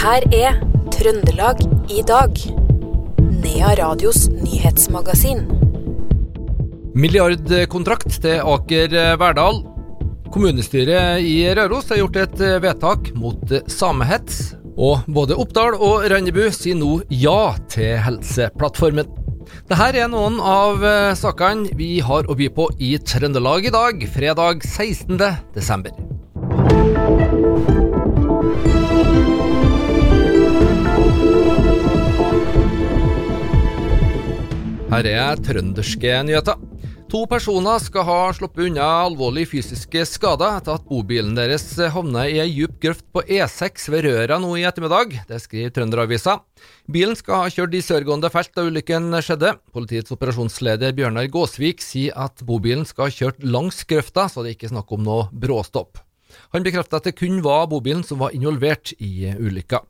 her er Trøndelag i dag. Nea Radios nyhetsmagasin. Milliardkontrakt til Aker Verdal. Kommunestyret i Røros har gjort et vedtak mot samehets. Og både Oppdal og Rennebu sier nå ja til Helseplattformen. Dette er noen av eh, sakene vi har å by på i Trøndelag i dag, fredag 16. Her er trønderske nyheter. To personer skal ha sluppet unna alvorlige fysiske skader etter at bobilen deres havna i ei djup grøft på E6 ved Røra nå i ettermiddag. Det skriver Trønderavisa. Bilen skal ha kjørt i sørgående felt da ulykken skjedde. Politiets operasjonsleder Bjørnar Gåsvik sier at bobilen skal ha kjørt langs grøfta, så det er ikke snakk om noe bråstopp. Han bekrefter at det kun var bobilen som var involvert i ulykka.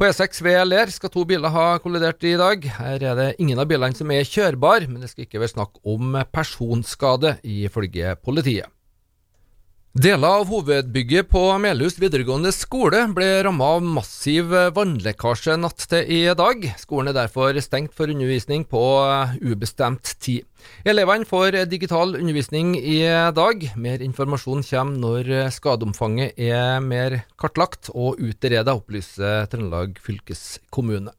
På E6 ved Ler skal to biler ha kollidert i dag. Her er det ingen av bilene som er kjørbare, men det skal ikke være snakk om personskade, ifølge politiet. Deler av hovedbygget på Melhus videregående skole ble rammet av massiv vannlekkasje natt til i dag. Skolen er derfor stengt for undervisning på ubestemt tid. Elevene får digital undervisning i dag. Mer informasjon kommer når skadeomfanget er mer kartlagt og utredet, opplyser Trøndelag fylkeskommune.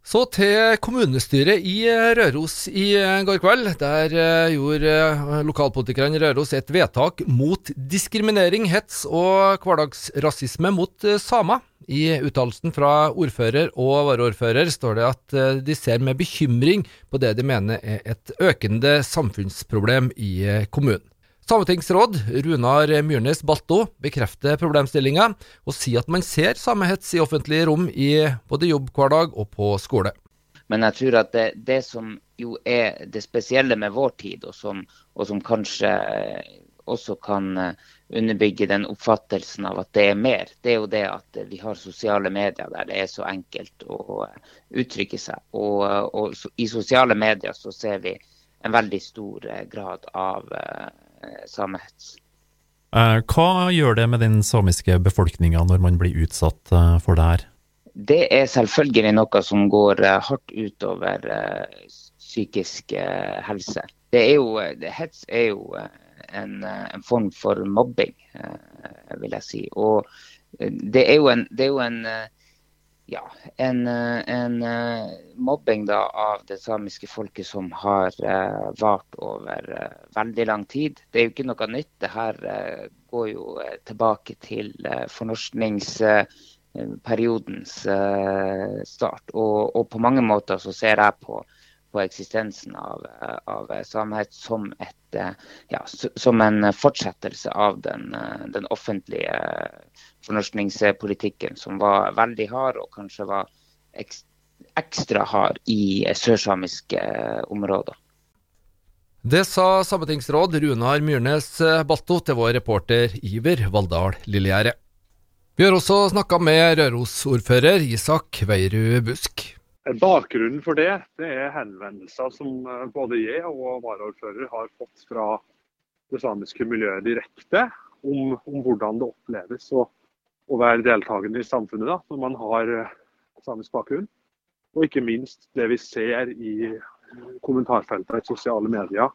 Så til kommunestyret i Røros i går kveld. Der eh, gjorde eh, lokalpolitikerne Røros et vedtak mot diskriminering, hets og hverdagsrasisme mot eh, samer. I uttalelsen fra ordfører og varaordfører står det at de ser med bekymring på det de mener er et økende samfunnsproblem i kommunen. Sametingsråd Runar Myrnes Balto bekrefter problemstillinga, og sier at man ser samehets i offentlige rom i både jobbhverdag og på skole. Men jeg tror at det, det, som jo er det spesielle med vår tid, og som, og som kanskje også kan eh, underbygge den oppfattelsen av at det er mer, det er jo det at vi har sosiale medier der det er så enkelt å eh, uttrykke seg. Og, og i sosiale medier så ser vi en veldig stor eh, grad av Eh, samehets. Eh, hva gjør det med den samiske befolkninga når man blir utsatt eh, for det her? Det er selvfølgelig noe som går hardt utover psykisk helse. Det er jo, hets er jo en, en, form for mobbing, vil jeg si. Og det er jo en, det er jo en ja, en, eh, en, eh, mobbing da, av det samiske folket som har uh, vart over veldig lang tid. Det er jo ikke noe nytt. Det her går jo tilbake til fornorskningsperiodens start. Og, og, på mange måter så ser jeg på, på eksistensen av, av samhet som, et, ja, som en fortsettelse av den, den offentlige fornorskningspolitikken som var veldig hard, og kanskje var ekstra hard i sørsamiske eh, områder. Det sa sametingsråd Runar Myrnes eh, Balto til vår reporter Iver Valldal Lillegjerde. Vi har også snakka med Røros-ordfører Isak Veirud Busk. Bakgrunnen for det, det er henvendelser som eh, både jeg og varaordfører har fått fra det samiske miljøet direkte, om, om hvordan det oppleves å å være deltakende i samfunnet da, når man har eh, samisk bakgrunn. Og ikke minst det vi ser i kommentarfeltene i sosiale medier.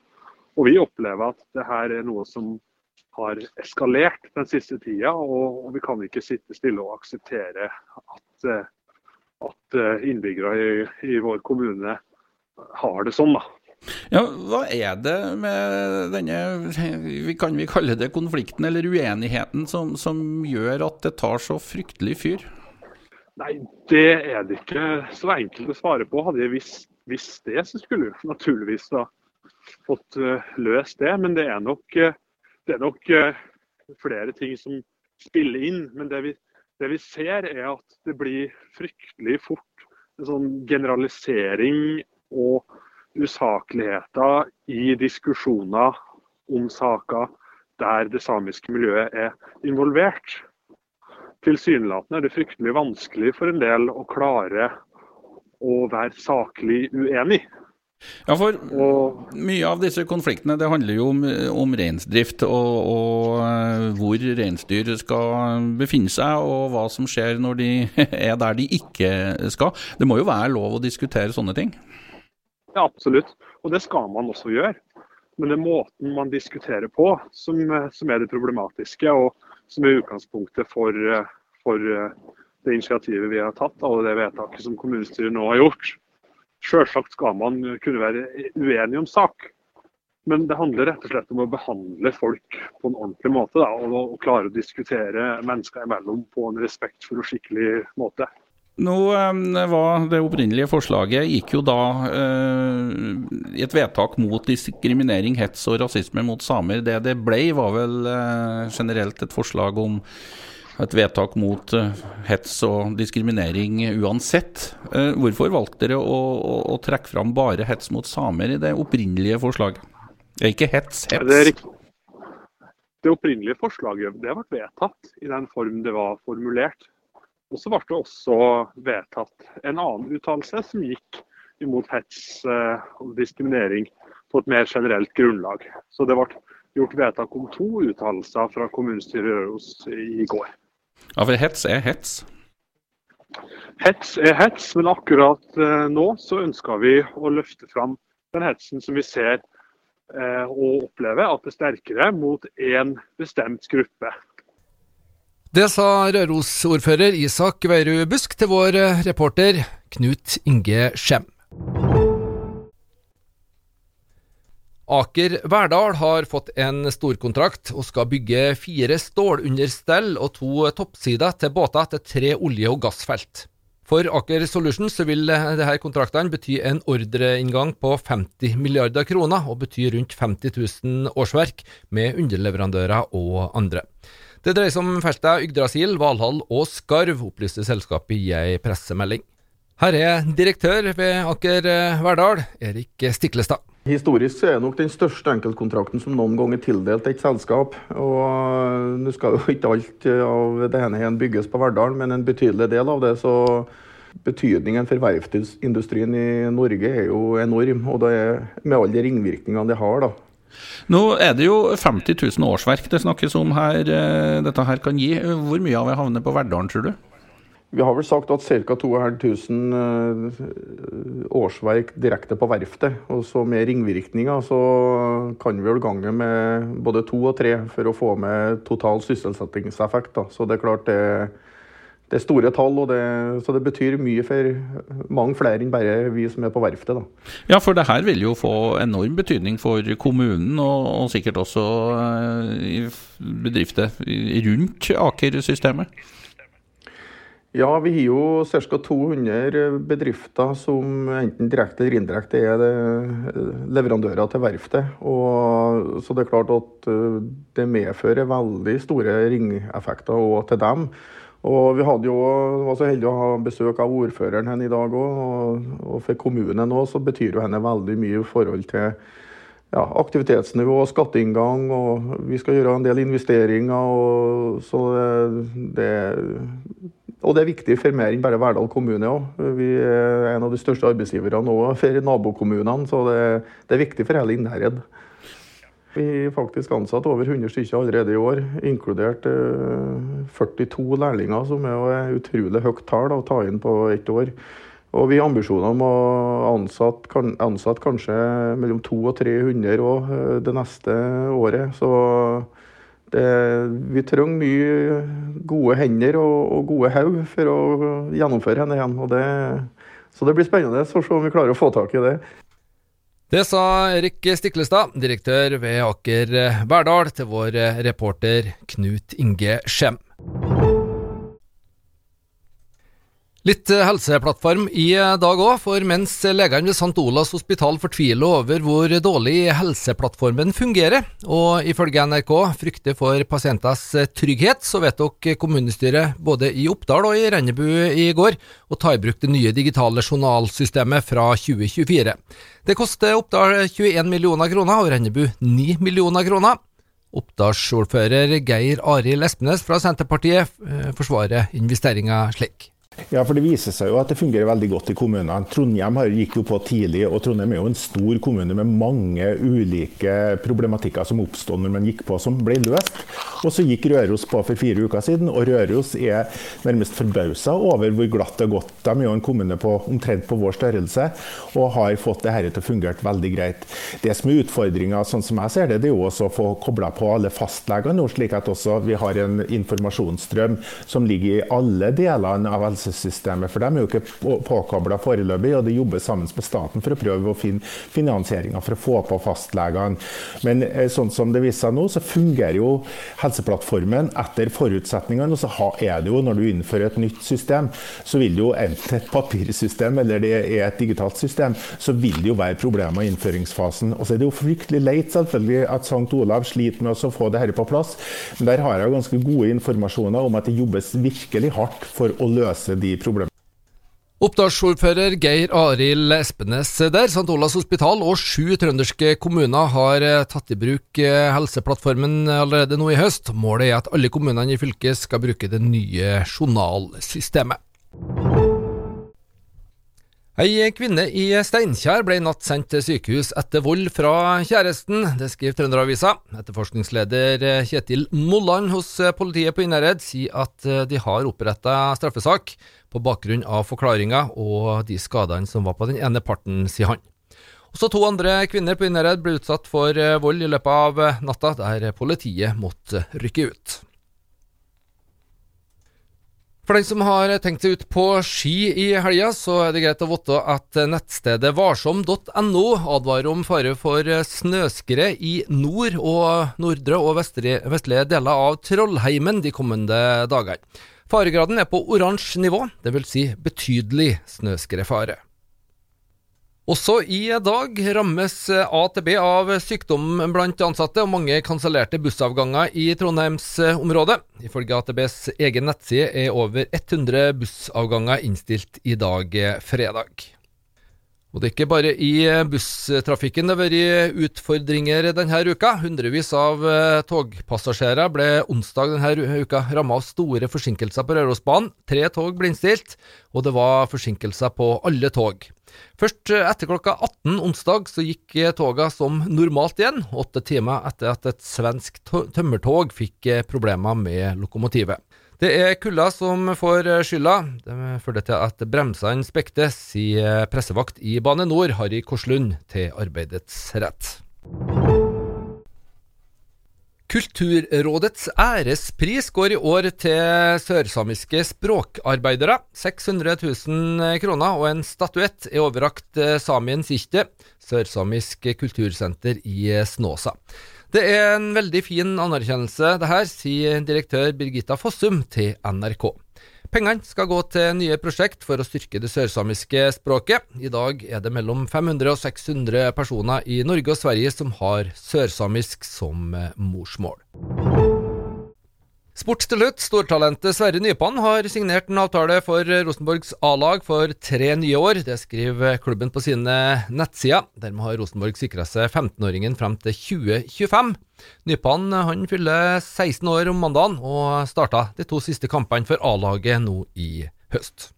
Og vi opplever at det her er noe som har eskalert den siste tida, og, vi kan ikke sitte stille og akseptere at, eh, at eh, innbyggere i, i, vår kommune har det sånn. da. Ja, Hva er det med denne kan vi kalle det konflikten eller uenigheten som, som gjør at det tar så fryktelig fyr? Nei, Det er det ikke så enkelt å svare på. Hadde jeg visst, visst det, så skulle jeg naturligvis da fått uh, løst det. Men det er nok, uh, det er nok uh, flere ting som spiller inn. Men det vi, det vi, ser, er at det blir fryktelig fort en sånn generalisering og usakligheter i diskusjoner om saker der det samiske miljøet er involvert. Tilsynelatende er det fryktelig vanskelig for en del å klare å være saklig uenig. Ja, for mye av disse konfliktene det handler jo om, om reinsdrift og, og, eh, hvor reinsdyr skal befinne seg, og hva som skjer når de er der de ikke skal. Det må jo være lov å diskutere sånne ting? Ja, absolutt. Og det skal man også gjøre. Men det er måten man diskuterer på som, som er det problematiske, og som er utgangspunktet for, for det initiativet vi har tatt og det vedtaket som kommunestyret nå har gjort. Selvsagt skal man kunne være uenig om sak, men det handler rett og slett om å behandle folk på en ordentlig måte. Da, og, og klare å diskutere mennesker imellom på en respektfull og skikkelig måte. Nå var Det opprinnelige forslaget gikk jo da eh, et vedtak mot diskriminering, hets og rasisme mot samer. Det det ble, var vel eh, generelt et forslag om et vedtak mot eh, hets og diskriminering uansett. Uh, hvorfor valgte dere å, å, å, trekke fram bare hets mot samer i det opprinnelige forslaget? Det er ikke hets, hets. Det, det, opprinnelige forslaget det ble vedtatt i den form det var formulert. Og så ble det også vedtatt en annen uttalelse som gikk imot hets uh, og diskriminering på et mer generelt grunnlag. Så det ble gjort vedtak om to uttalelser fra kommunestyret i Røros i går. Ja, for hets er hets? Hets er hets, men akkurat eh, nå så ønsker vi å løfte fram den hetsen som vi ser eh, og opplever at det er sterkere mot én bestemt gruppe. Det sa Røros-ordfører Isak Veierud Busk til vår eh, reporter Knut Inge Skjem. Aker Verdal har fått en storkontrakt og skal bygge fire stålunderstell og to toppsider til båter til tre olje- og gassfelt. For Aker Solutions vil disse kontraktene bety en ordreinngang på 50 milliarder kroner, og bety rundt 50 000 årsverk med underleverandører og andre. Det dreier seg om felta Yggdrasil, Valhall og Skarv, opplyste selskapet i ei pressemelding. Her er direktør ved Aker Verdal, Erik Stiklestad. Historisk er det nok den største enkeltkontrakten som noen gang er tildelt et selskap. Og eh, Nå skal jo ikke alt av det igjen bygges på Verdal, men en betydelig del av det. Så betydningen for verftsindustrien i Norge er jo enorm. Og det er med alle de ringvirkningene det har. da. Nå er det jo 50 000 årsverk det snakkes om her, eh, dette her kan gi. Hvor mye av det havner på Verdalen, tror du? Vi har vel sagt at ca. 2500 eh, årsverk direkte på verftet. Og så med ringvirkninger så kan vi vel gange med både to og tre for å få med total sysselsettingseffekt. Da. Så det er klart det, det er store tall, og det, så det betyr mye for mange flere enn bare vi som er på verftet. Da. Ja, for det her vil jo få enorm betydning for kommunen, og, og sikkert også eh, bedrifter rundt Aker-systemet? Ja, vi har jo ca. 200 bedrifter som enten direkte eller indirekte er leverandører til verftet. Og, så det er klart at eh, det medfører veldig store ringeffekter òg til dem. Og vi hadde jo, var så heldige å ha besøk av ordføreren henne i dag òg. Og, og, for kommunen òg så betyr jo henne veldig mye i forhold til ja, aktivitetsnivå og skatteinngang. Og vi skal gjøre en del investeringer. Og, så det, og det er viktig for mer enn bare Verdal kommune òg. Vi er en av de største arbeidsgiverne òg for nabokommunene, så det, det, er viktig for hele Innherred. Vi har faktisk ansatt over 100 stykker allerede i år, inkludert 42 eh, lærlinger, som er et utrolig høyt tall å ta inn på ett år. Og vi har ambisjoner om å ansette, ansette kanskje mellom 200 og 300 òg eh, det neste året. Så det, vi trenger mye gode hender og, og gode haug for å gjennomføre henne igjen. Det, så det blir spennende å se om vi klarer å få tak i det. Det sa Erik Stiklestad, direktør ved Aker Verdal, til vår reporter Knut Inge Skjem. Litt eh, helseplattform i eh, dag òg, for mens legene ved St. Olavs hospital fortviler over hvor dårlig Helseplattformen fungerer, og ifølge NRK frykter for pasienters eh, trygghet, så vedtok kommunestyret både i Oppdal og i Rennebu i går å ta i bruk det nye digitale journalsystemet fra 2024. Det koster Oppdal 21 millioner kroner og Rennebu 9 millioner kroner. Oppdalsordfører Geir Arild Espenes fra Senterpartiet forsvarer investeringa slik. Ja, for Det viser seg jo at det fungerer veldig godt i kommunene. Trondheim gikk jo på tidlig, og Trondheim er jo en stor kommune med mange ulike problematikker som oppstod når man gikk på, som ble løst. Og så gikk Røros på for fire uker siden, og Røros er nærmest forbausa over hvor glatt det har gått. De er jo en kommune på, omtrent på vår størrelse og har fått det dette til å fungere veldig greit. Det som er utfordringa, sånn som jeg ser det, det er jo også å få kobla på alle fastlegene slik at også vi har en informasjonsstrøm som ligger i alle delene av helsesystemet helsesystemet. For de er jo ikke påkobla foreløpig, og det jobber sammen med staten for å prøve å finne finansieringa for å få på fastlegene. Men eh, sånn som det viser seg nå, så fungerer jo Helseplattformen etter forutsetningene. Og så er det jo, når du innfører et nytt system, så vil det jo enten et papirsystem eller det er et digitalt system, så vil det jo være problemer i innføringsfasen. Og så er det jo fryktelig leit selvfølgelig at St. Olav sliter med å få det dette på plass. Men der har jeg ganske gode informasjoner om at det jobbes virkelig hardt for å løse de problemene. Oppdalsordfører Geir Arild Espenes der. St. Olavs hospital og sju trønderske kommuner har eh, tatt i bruk eh, Helseplattformen allerede nå i høst. Målet er at alle kommunene i fylket skal bruke det nye journalsystemet. Ei kvinne i Steinkjer ble i natt sendt til sykehus etter vold fra kjæresten. Det skriver Trønderavisa. Etterforskningsleder Kjetil Molland hos politiet på Innherred sier at de har oppretta straffesak på bakgrunn av forklaringa og de skadene som var på den ene parten, sier han. Også to andre kvinner på Innherred ble utsatt for vold i løpet av natta, der politiet måtte rykke ut. For den som har tenkt seg ut på ski i helga, så er det greit å vite at nettstedet varsom.no advarer om fare for snøskred i nord og nordre og vestlige deler av Trollheimen de kommende dagene. Faregraden er på oransje nivå, dvs. Si betydelig snøskredfare. Også i dag rammes AtB av sykdom blant ansatte og mange kansellerte bussavganger i Trondheimsområdet. Ifølge AtBs egen nettside er over 100 bussavganger innstilt i dag fredag. Og det er ikke bare i busstrafikken det har vært utfordringer denne uka. Hundrevis av togpassasjerer ble onsdag denne uka rammet av store forsinkelser på Rørosbanen. Tre tog ble innstilt, og det var forsinkelser på alle tog. Først eh, etter klokka 18 onsdag så gikk eh, toga som normalt igjen, åtte timer etter at et svensk tømmertog fikk eh, problemer med lokomotivet. Det er kulda som får skylda. Det førte til at bremsene spekte, sier pressevakt i Bane Nor, Harry Korslund, til Arbeidets Rett. Kulturrådets ærespris går i år til sørsamiske språkarbeidere. 600 000 kroner og en statuett er overrakt Samien Sihte, sørsamisk kultursenter i Snåsa. Det er en veldig fin anerkjennelse, det her, sier direktør Birgitta Fossum til NRK. Pengene skal gå til nye prosjekt for å styrke det sørsamiske språket. I dag er det mellom 500 og 600 personer i Norge og Sverige som har sørsamisk som morsmål. Sport til slutt. Stortalentet Sverre Nypan har signert en avtale for Rosenborgs A-lag for tre nye år. Det skriver klubben på sine nettsider. Dermed har Rosenborg sikra seg 15-åringen frem til 2025. Nypan han fyller 16 år om mandagen, og starta de to siste kampene for A-laget nå i høst.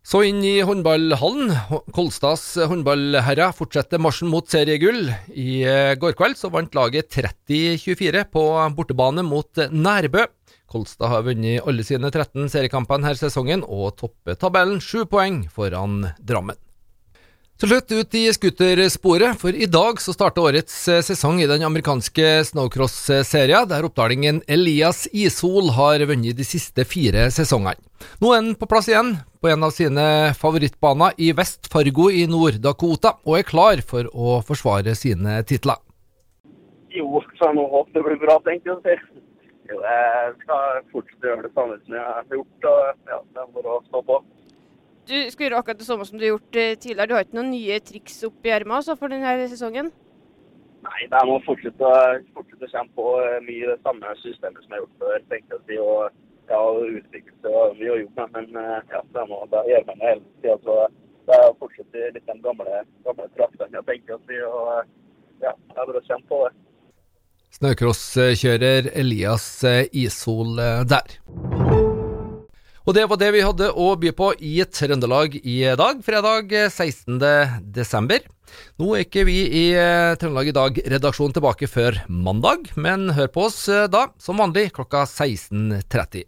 Så inn i håndballhallen. Kolstads håndballherrer fortsetter marsjen mot seriegull. I eh, går kveld så vant laget 30-24 på bortebane mot Nærbø. Kolstad har vunnet alle sine 13 seriekamper denne sesongen og topper tabellen sju poeng foran Drammen. Til slutt ut i scootersporet, for i dag så starter årets eh, sesong i den amerikanske snowcross-serien, der oppdalingen Elias Ishol har vunnet de siste fire sesongene. Nå er han på plass igjen, på en av sine favorittbaner i West Fargo i Nord-Dakota, og er klar for å forsvare sine titler. Jo, så nå håper det blir bra, tenkte jeg. Jo, jeg skal fortsette å gjøre det samme som jeg har gjort, og ja, det er bare å stå på. Du skal gjøre akkurat det samme som du har gjort eh, tidligere. Du har ikke noen nye triks opp i ermet altså, for denne sesongen? Nei, jeg må fortsette, fortsette å kjempe på eh, mye det samme systemet som jeg har gjort før. tenkte jeg å si, og ja, utvikle og mye å jobbe med. Men eh, ja, det må bare gjøre med meg hele tida. Så det er å fortsette litt den gamle, gamle traktene jeg tenker å si. Og ja, det er bare å kjempe på det. Snøcrosskjører Elias Ishol der. Og det var det vi hadde å by på i Trøndelag i dag, fredag 16. desember. Nå er ikke vi i eh, Trøndelag i dag-redaksjonen tilbake før mandag, men hør på oss eh, da, som vanlig klokka 16.30.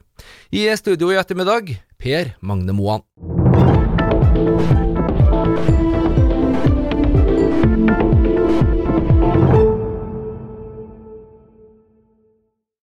I studio i ettermiddag, Per Magne Moan.